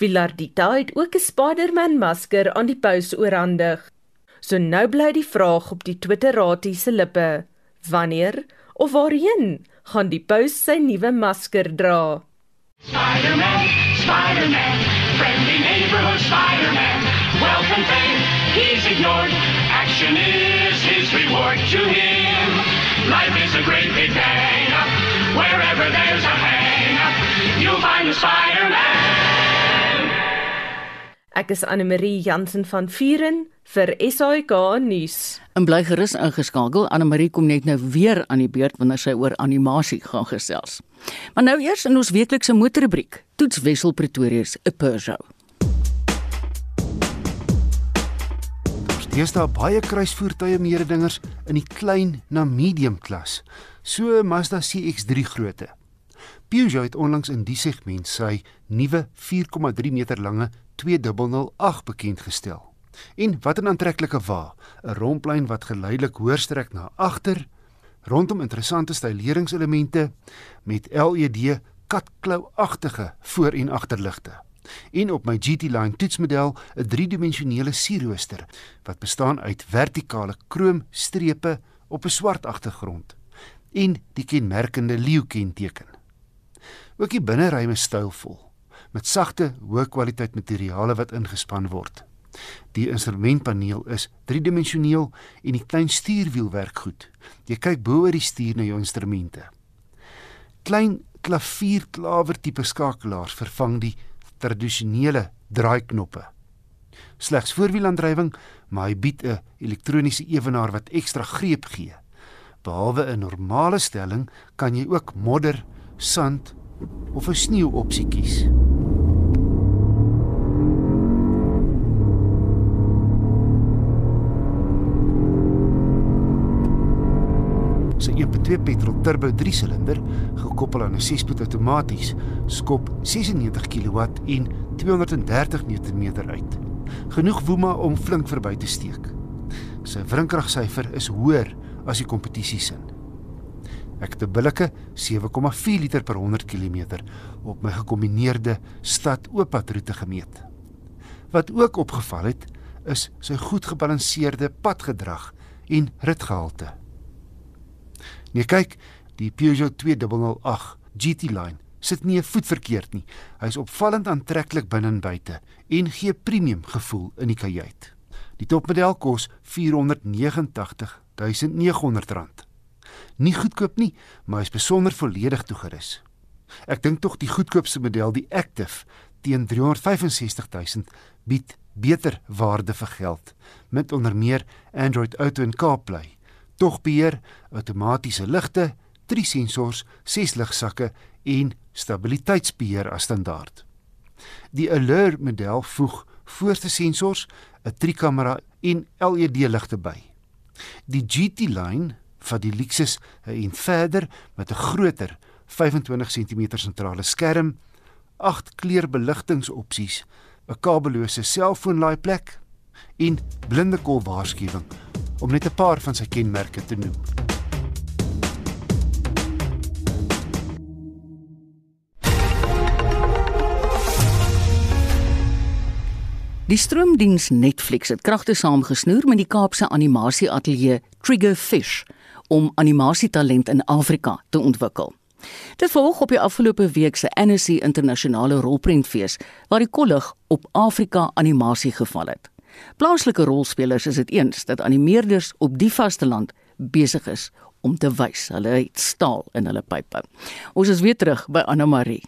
Villardita het ook 'n Spider-Man masker aan die paus oorhandig. So nou bly die vraag op die Twitterraadie se lippe: Wanneer of waarheen gaan die paus sy nuwe masker dra? Spider-Man, Spider-Man, friendly neighborhood Spider-Man, fame, he's ignored. Action is his reward to him. Life is a great big bang. Wherever there's a hang up, you'll find a Spider-Man. Ek is Anne Marie Jansen van Vuren vir SAK nuus. En bly gerus ingeskakel. Anne Marie kom net nou weer aan die beurt wanneer sy oor animasie gaan gesels. Maar nou eers in ons weeklikse motorrubriek. Toets Wessel Pretoria se 'n Peugeot. Deesdae baie kruisvoertuie mededingers in die klein na medium klas, so Mazda CX-3 grootte. Peugeot het onlangs in die segment sy nuwe 4,3 meter lange 2008 bekend gestel. En wat 'n aantreklike wa, 'n romplein wat geleidelik hoër strek na agter, rondom interessante styleringselemente met LED katklou-agtige voor- en agterligte. En op my GT-Line toetsmodel 'n driedimensionele sierrooster wat bestaan uit vertikale kroomstrepe op 'n swart agtergrond en die kenmerkende leeu-kenteken. Ook die binneruim is stylvol met sagte, hoë kwaliteit materiale wat ingespan word. Die instrumentpaneel is driedimensioneel en die klein stuurwiel werk goed. Jy kyk bo oor die stuur na jou instrumente. Klein klavierklawer tipe skakelaars vervang die tradisionele draaiknoppe. Slegs voorwielaandrywing, maar hy bied 'n elektroniese ewenaar wat ekstra greep gee. Behalwe 'n normale stelling, kan jy ook modder, sand of 'n sneeuopsie kies. Sy 1.2 petrol turbo 3-silinder, gekoppel aan 'n 6-spoed outomaties, skop 96 kW en 230 Nm uit. Genoeg woema om flink verby te steek. Sy wrinkragsyfer is hoër as die kompetisie se. Ek het 'n billike 7,4 liter per 100 km op my gekombineerde stad-oopadroete gemeet. Wat ook opgeval het, is sy goed gebalanseerde padgedrag en ritgehalte. Nee kyk, Die Peugeot 2008 GT Line sit nie 'n voet verkeerd nie. Hy is opvallend aantreklik binne en buite en gee premium gevoel in die kajuit. Die topmodel kos 489.900 rand. Nie goedkoop nie, maar hy is besonder volledig toegerus. Ek dink tog die goedkoopste model, die Active, teen 365000 bied beter waarde vir geld met onder meer Android Auto en CarPlay. Tog beheer, outomatiese ligte, drie sensors, ses ligsakke en stabiliteitsbeheer as standaard. Die Allure model voeg voorste sensors, 'n trikamera en LED-ligte by. Die GT line van die Lexus en verder met 'n groter 25 cm sentrale skerm, 8 kleurbeligtingopsies, 'n kabellose selfoonlaaiplek en blinde kol waarskuwing om net 'n paar van sy kenmerke te noem. Die stroomdiens Netflix het kragte saamgesnoer met die Kaapse animasieateljee Triggerfish om animasietalent in Afrika te ontwikkel. Dit volg op die afgelope week se Annecy internasionale rolprentfees waar die kollig op Afrika animasie geval het. Plaaslike rolspelers is dit eens dat animeerders op die vasteland besig is om te wys hulle het staal in hulle pype. Ons is weer terug by Anna Marie.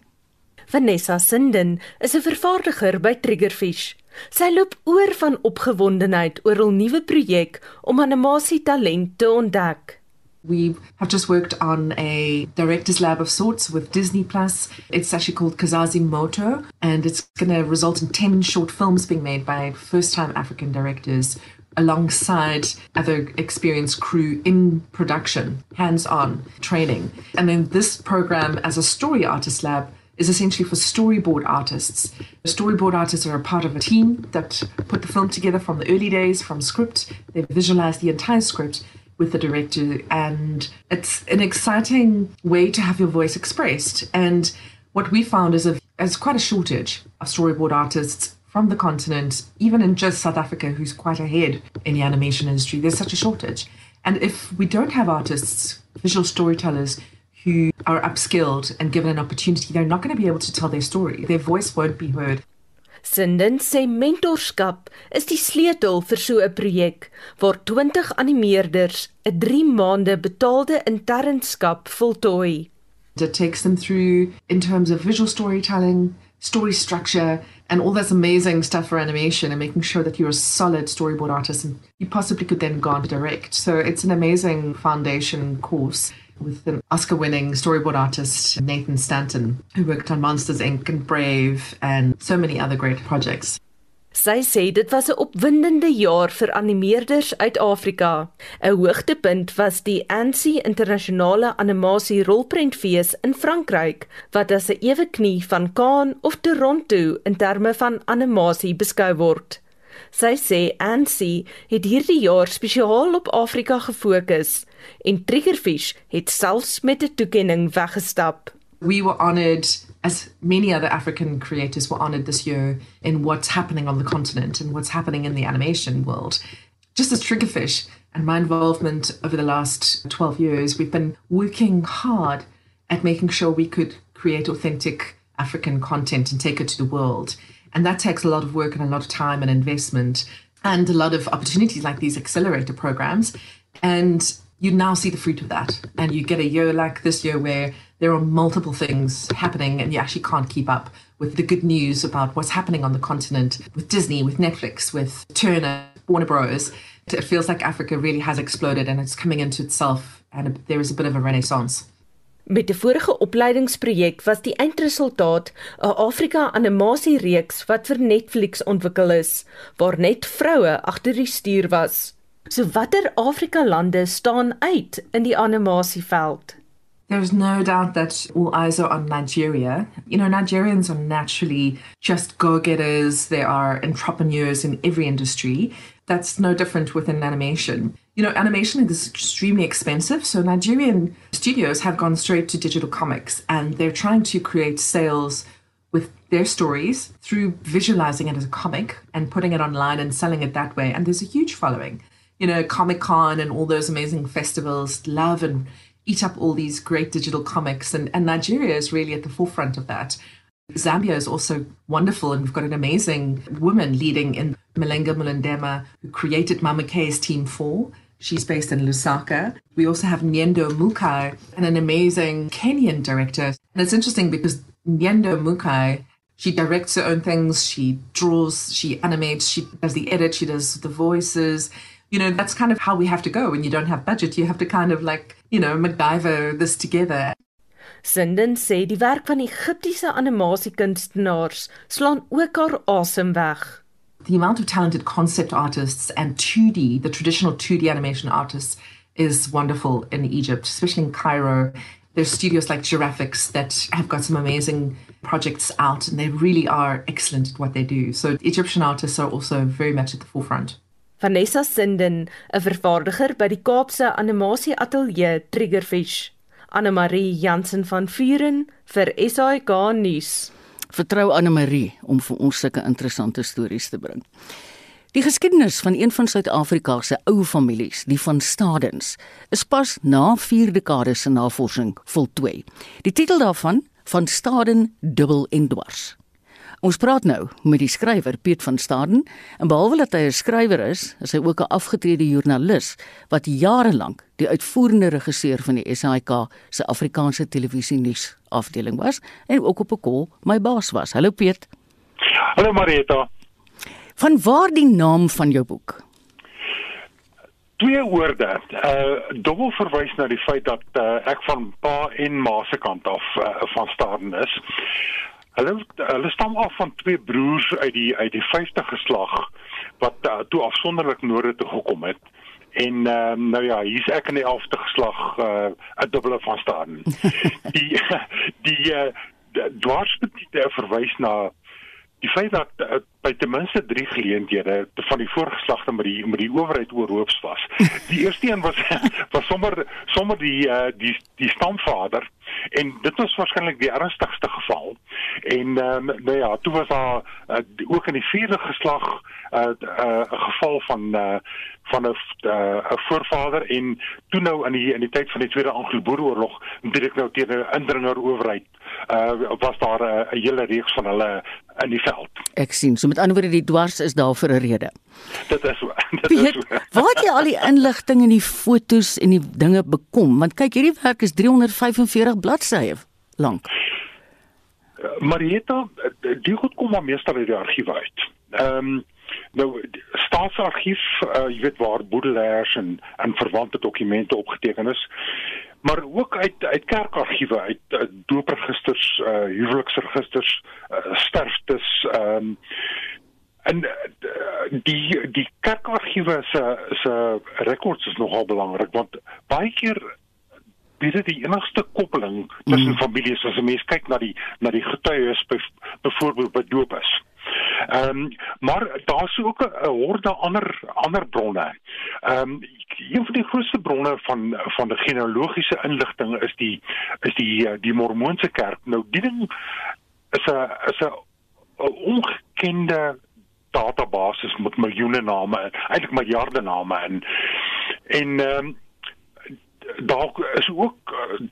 Vanessa Sinden is 'n vervaardiger by Triggerfish. Sy loop oor van opgewondenheid oor hul nuwe projek om animasie talent te ontdek. We have just worked on a director's lab of sorts with Disney Plus. It's actually called Kazazi Moto, and it's going to result in 10 short films being made by first time African directors alongside other experienced crew in production, hands on training. And then this program, as a story artist lab, is essentially for storyboard artists. Storyboard artists are a part of a team that put the film together from the early days, from script. They visualize the entire script with the director, and it's an exciting way to have your voice expressed. And what we found is a, there's quite a shortage of storyboard artists from the continent, even in just South Africa, who's quite ahead in the animation industry. There's such a shortage. And if we don't have artists, visual storytellers, who are upskilled and given an opportunity, they're not going to be able to tell their story. Their voice won't be heard. Sinden sê mentorskap is die sleutel vir so 'n projek waar 20 animeerders 'n 3 maande betaalde internskap voltooi. It takes them through in terms of visual storytelling, story structure and all this amazing stuff for animation and making sure that you're a solid storyboard artist and you possibly could then go on to direct. So it's an amazing foundation course. With an Oscar winning storyboard artist, Nathan Stanton, who worked on Monsters Inc. and Brave and so many other great projects. Sy sê dit was 'n opwindende jaar vir animeerders uit Afrika. 'n Hoogtepunt was die Annecy Internasionale Animasie Rolprentfees in Frankryk, wat as 'n ewe knie van Cannes of Toronto in terme van animasie beskou word. Sy sê Annecy het hierdie jaar spesiaal op Afrika gefokus en Triggerfish het selfs met 'n toekenning weggestap. We were honored as many other African creators were honored this year in what's happening on the continent and what's happening in the animation world. Just as Triggerfish and my involvement over the last 12 years, we've been working hard at making sure we could create authentic African content and take it to the world. And that takes a lot of work and a lot of time and investment and a lot of opportunities like these accelerator programs. And you now see the fruit of that. And you get a year like this year where there are multiple things happening and you actually can't keep up with the good news about what's happening on the continent with Disney, with Netflix, with Turner, Warner Bros. It feels like Africa really has exploded and it's coming into itself and there is a bit of a renaissance. Met die vorige opleidingsprojek was die eindresultaat 'n Afrika animasiereeks wat vir Netflix ontwikkel is, waar net vroue agter die stuur was. So watter Afrika lande staan uit in die animasieveld? There's no doubt that all eyes are on Nigeria. You know, Nigerians are naturally just go getters, they are entrepreneurs in every industry. That's no different within animation. You know, animation is extremely expensive, so Nigerian studios have gone straight to digital comics and they're trying to create sales with their stories through visualizing it as a comic and putting it online and selling it that way. And there's a huge following. You know, Comic Con and all those amazing festivals love and eat up all these great digital comics, and, and Nigeria is really at the forefront of that. Zambia is also wonderful, and we've got an amazing woman leading in Malenga Mulendema, who created Mama K's Team 4. She's based in Lusaka. We also have Nyendo Mukai, and an amazing Kenyan director. And it's interesting because Nyendo Mukai, she directs her own things, she draws, she animates, she does the edit, she does the voices. You know, that's kind of how we have to go when you don't have budget. You have to kind of like, you know, MacGyver this together. Sinden sê die werk van Egiptiese animasiekunstenaars slaan ook haar asem weg. The amount of talented concept artists and 2D, the traditional 2D animation artists, is wonderful in Egypt, especially in Cairo. There's studios like Giraffics that have got some amazing projects out, and they really are excellent at what they do. So Egyptian artists are also very much at the forefront. Vanessa Sinden, 'n vervaardiger by die Kaapse Animasie Ateljee Triggerfish. Anne Marie Jansen van Vuren vir SAK nuus. Vertrou Anne Marie om vir ons sulke interessante stories te bring. Die geskiedenis van een van Suid-Afrika se ou families, die van Stadens, is pas na 4 dekades se navorsing voltooi. Die titel daarvan van Staden dubbel en dwars. Ons praat nou met die skrywer Piet van Staden en behalwe dat hy 'n skrywer is, is hy ook 'n afgetrede joernalis wat jare lank die uitvoerende regisseur van die SAK se Afrikaanse televisie nuus afdeling was en ook op 'n kol my baas was. Hallo Piet. Hallo Marita. Van waar die naam van jou boek? Twee woorde. Uh dubbel verwys na die feit dat uh, ek van pa en ma se kant af uh, van Staden is. Hulle hulle stam af van twee broers uit die uit die 50 geslag wat uh, toe afsonderlik noorde toe gekom het. En uh, nou ja, hier's ek in die 11de geslag uh 'n dubbele van Staden. [LAUGHS] die die uh dwarsbetiete verwys na die feit dat uh, by ten minste 3 geleenthede van die voorgeslagte met die met die owerheid oorhoops was. [LAUGHS] Die eerste een was was sommer sommer die uh, die die stamvader en dit was waarskynlik die ernstigste geval. En um, nou ja, toe was daar uh, ook in die vierde geslag 'n uh, uh, uh, geval van uh, van 'n 'n uh, voorvader en toe nou in die in die tyd van die Tweede Anglo-Boereoorlog direk nou teen 'n indringer owerheid uh was daar 'n uh, hele reeks van hulle in die veld. Ek sien. So met ander woorde die dwars is daar vir 'n rede. Dit is so. Dit Piet, is so. [LAUGHS] waar het jy al die inligting en die fotos en die dinge bekom? Want kyk, hierdie werk is 345 bladsye lank. Marieta, die goed kom maar meestal uit die argief uit. Ehm um, nou staatsargief, uh, jy weet waar boedelaars en en verwante dokumente opgeteken is. Maar ook uit uit kerkargiewe, uit, uit doopregisters, uh huweliksregisters, uh, sterftes, ehm um, en uh, die die kerkargiewe se se rekords is nogal belangrik want baie keer bied dit die enigste koppeling tussen mm. families as 'n mens kyk na die na die getuies byvoorbeeld by doop is. Ehm um, maar daar's ook 'n horde ander ander bronne. Ehm um, een van die grootste bronne van van die genealogiese inligting is die is die die Mormoonse kerk. Nou die ding is 'n is 'n ongekende database met miljoene name, eintlik miljarde name en en ehm um, daar is ook uh,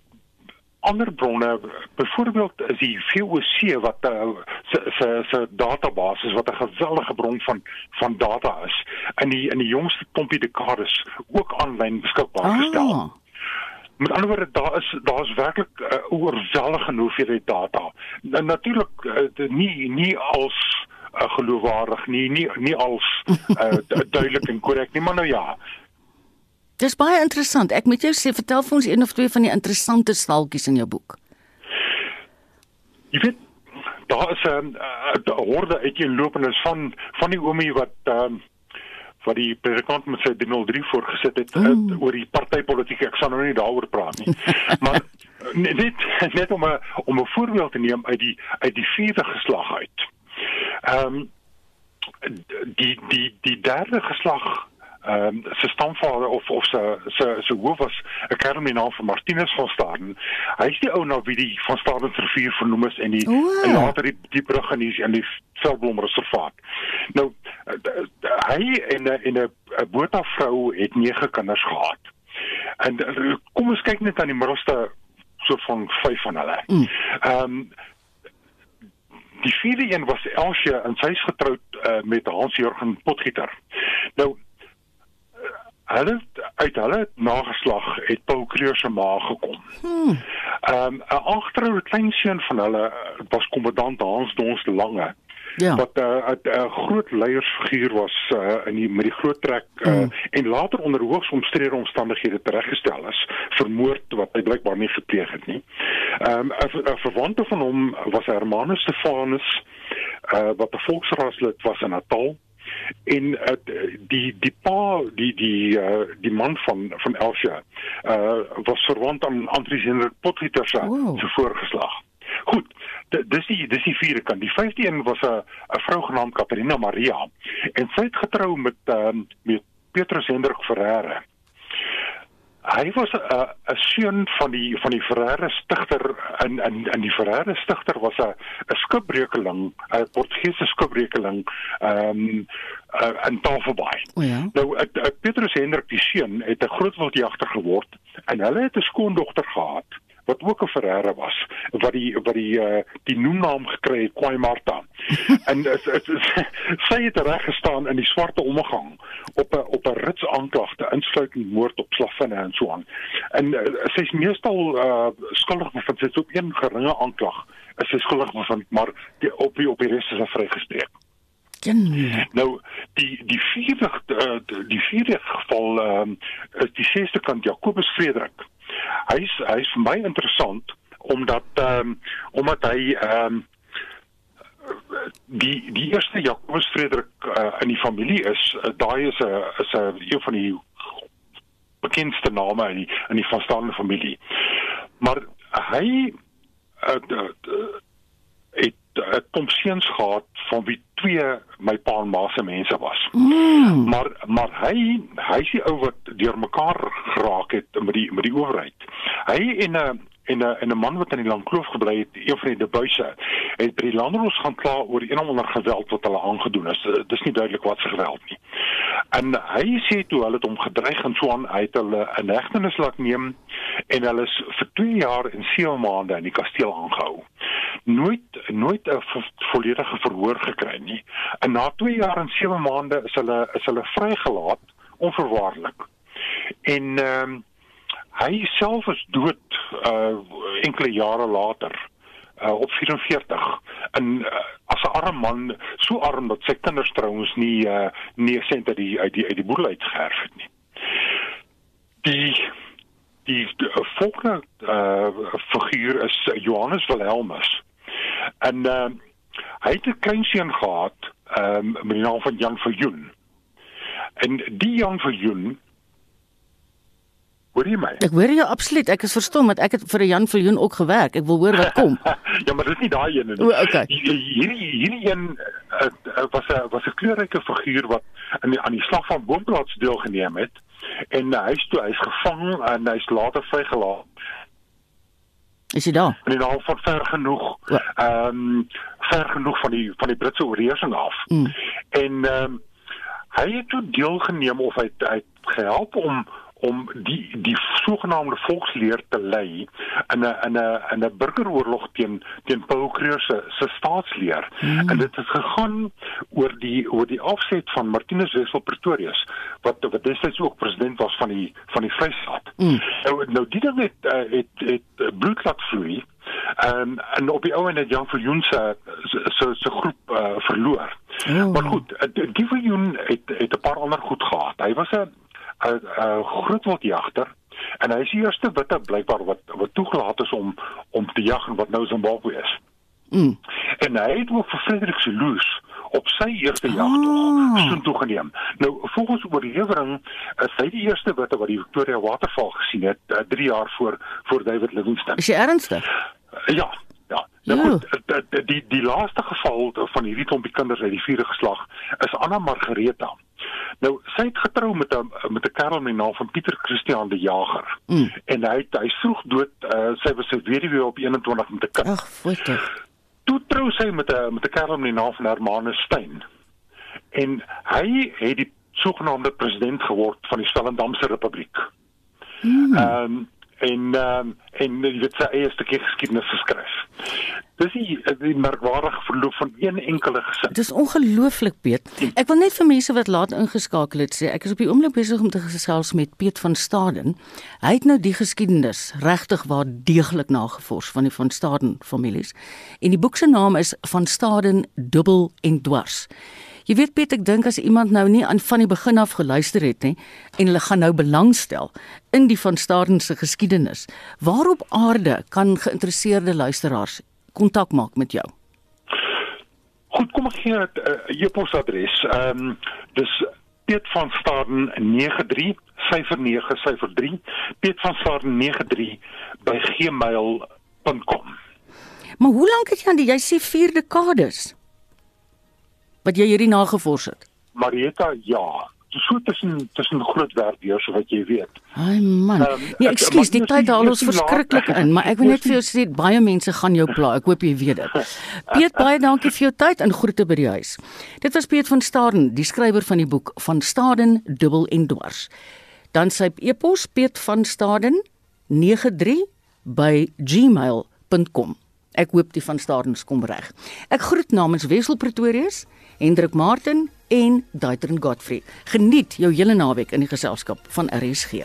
ander bronne byvoorbeeld is die VOC wat uh, se se se database wat 'n geweldige bron van van data is in die in die jongste klompie dekades ook aanlyn beskikbaar Ah. gestel. Met ander woorde daar is daar is werklik 'n uh, oorweldigende hoeveelheid data. En natuurlik uh, nie nie als uh, geloofwaardig nie nie nie als [LAUGHS] uh, duidelik en korrek nie maar nou ja Dis baie interessant. Ek moet jou sê, vertel vir ons een of twee van die interessante staaltjies in jou boek. Jy weet daar is 'n uh, horde uiteenlopendes van van die oomie wat ehm uh, wat die predikant met sy 303 voorgesit het Mm. uh, oor die partytetiek. Ek sal nou nie daaroor praat nie. [LAUGHS] maar net net- net om 'n om 'n voorbeeld te neem uit die uit die vierde geslag uit. Ehm um, die die die derde geslag ehm um, se stamvader of of se se se hoof was 'n kerel met die naam van Martinus van Staden. Hy is die ou na wie die van Staden rivier vernoem is en die O. en later die die brug in die in die Veldblom reservaat. Nou eh, d- d- hy en 'n en 'n 'n Botha vrou het nege kinders gehad. En kom ons kyk net aan die middelste soort van vyf van hulle. Ehm um, die vierde een was Elsje en sy is getroud uh, met Hans Jurgen Potgieter. Nou hulle uit hulle nageslag het Paul Kreur se ma gekom. Hmm. Ehm um, 'n agteroude kleinseun van hulle uh, was kommandant Hans Dons Lange. Ja. wat 'n uh, 'n uh, groot leiersfiguur was uh, in die met die groot trek uh, mm. en later onder hoogs omstrede omstandighede tereggestel is vermoord wat hy blykbaar nie gepleeg het nie. Ehm um, 'n verwante van hom was Hermanus Stefanus uh, wat 'n volksraadslid was in Natal en uh, die die pa die die uh, die man van van Elsia uh, was verwant aan Andries Hendrik Potgieter se Wow. se voorgeslag. Goed, dis die dis die vierde kant. Die vyfde een was 'n 'n vrou genaamd Katarina Maria en sy het getrou met ehm met Petrus Hendrik Ferreira. Hy was 'n 'n seun van die van die Ferreira stigter in in in die Ferreira stigter was 'n 'n skipbrekeling, 'n Portugese skipbrekeling ehm um, uh, in Tafelbaai. O ja. Nou uh, uh, Petrus Hendrik die seun het 'n groot wildjagter geword en hulle het 'n skoondogter gehad wat ook 'n Ferreira was wat die wat die uh, die noemnaam gekry het Kwai Martha. [LAUGHS] en is, is, is, sy het reg gestaan in die swarte omgang op 'n op 'n rits aanklagte insluitend moord op slavinne en so aan. En uh, sy's meestal uh, skuldig bevind sy is op een geringe aanklag is sy skuldig bevind maar die, op die op die res is sy vrygespreek. Ken. Nou die die vierde uh, die vierde geval um, is die sesde kant Jakobus Frederik. Hy's hy's vir my interessant omdat ehm um, omdat hy ehm um, die die eerste Jakobus Frederik uh, in die familie is uh, daai is 'n is 'n een van die bekendste name in die in die vanstaande familie. Maar hy uh, het 'n klomp seuns gehad van wie twee my pa en ma se mense was. Mm. Maar maar hy hy is die ou wat deurmekaar geraak het met die met die owerheid. Hy en 'n en 'n en 'n man wat in die Landkloof gebly het, een van die debuise, het by die landdros gaan kla oor een of ander geweld wat hulle aangedoen is. Uh, Dis nie duidelik wat se geweld nie. En hy sê toe hulle het hom gedreig en so aan, hy het hulle in hegtenis laat neem en hulle is vir 2 jaar en 7 maande in die kasteel aangehou. Nooit nooit 'n vo volledige verhoor gekry nie. En na 2 jaar en 7 maande is hulle is hulle vrygelaat onverwaarlik. En ehm um, hy self is dood uh enkele jare later uh op 44 en uh, as 'n arm man so arm dat sy kinders trouens nie uh nie sent uit die uit die uit die boedel uit geërf het nie. Die die, die volgende uh figuur is Johannes Wilhelmus. En uh hy het 'n kleinseun gehad um met die naam van Jan Viljoen. En die Jan Viljoen Hoor jy my? Ek hoor jou absoluut. Ek is verstom want ek het vir 'n Jan Viljoen ook gewerk. Ek wil hoor wat kom. [LAUGHS] ja, maar dis nie daai een nie. O, okay. Hierdie hierdie een uh, uh, was 'n was 'n kleurryke figuur wat in die, aan die slag van Boomplaats deelgeneem het en uh, hy's toe hy's gevang en hy's later vrygelaat. Is daar? In die naam van ver genoeg. Ehm um, ver genoeg van die van die Britse oorheersing af. Mm. En ehm um, hy het toe deelgeneem of hy hy het gehelp om om die die sogenaamde volksleer te lei in 'n in 'n in 'n burgeroorlog teen teen Paul Kreur se se staatsleer. Mm. En dit het gegaan oor die oor die afset van Martinus Wessel Pretorius wat wat destyds ook president was van die van die Vrystaat. Mm. Nou nou die ding het het het, het bloed laat vloei. En en op die ou en het Jan Viljoen se se se groep uh, verloor. Oh. Maar goed, die Viljoen het het 'n paar ander goed gehad. Hy was 'n 'n 'n groot wildjagter en hy is die eerste witte blykbaar wat wat toegelaat is om om te jag in wat nou Zimbabwe is. Mm. En hy het ook vir Frederik Selous op sy eerste jagtog Ah. so toegeneem. Nou volgens oorlewering is hy die eerste witte wat die Victoria Waterval gesien het 3 jaar voor voor David Livingstone. Is jy ernstig? Ja, ja. Nou Ja. goed, die, die die die laaste geval van hierdie klompie kinders uit die vierde geslag is Anna Margareta. Nou sy het getrou met 'n met 'n kerel met die naam van Pieter Christian de Jager. Mm. En hy het hy vroeg dood. Uh, sy was 'n weduwee op 21 met 'n kind. Ag, foto. Toe trou sy met 'n met 'n kerel met die naam van Hermanus Steyn. En hy het die sogenaamde president geword van die Swellendamse Republiek. Ehm um, en um, en jy weet sy eie stukkie geskiedenis geskryf. Dis die, die merkwaardige verloop van een enkele gesin. Dis ongelooflik, Piet. Ek wil net vir mense wat laat ingeskakel het sê, ek is op die oomblik besig om te gesels met Piet van Staden. Hy het nou die geskiedenis regtig waar deeglik nagevors van die van Staden families. En die boek se naam is Van Staden dubbel en dwars. Jy weet Piet, ek dink as iemand nou nie aan van die begin af geluister het nie en hulle gaan nou belangstel in die van Staden se geskiedenis, waarop aarde kan geïnteresseerde luisteraars kontak maak met jou? Goed, kom ek gee 'n uh, e-posadres. Ehm um, dis Piet van Staden 93 syfer 9 syfer 3 Piet van Staden 93 by gmail.com. Maar hoe lank het jy aan die jy sê 4 dekades? Wat jy hierdie nagevors het? Marieta, ja. So tussen tussen groot werk hier so wat jy weet. Ai man. Um, nee, ekskuus, die tyd haal ons verskriklik in, maar ek wil net vir jou sê baie mense gaan jou pla. Ek hoop jy weet dit. [LAUGHS] Piet, baie dankie vir jou tyd en groete by die huis. Dit was Piet van Staden, die skrywer van die boek Van Staden dubbel en dwars. Dan sy e-pos Piet van Staden 93 by gmail.com. Ek hoop die van Stadens kom reg. Ek groet namens Wessel Pretorius Hendrik Martin en Daitrin Godfrey. Geniet jou hele naweek in die geselskap van RSG.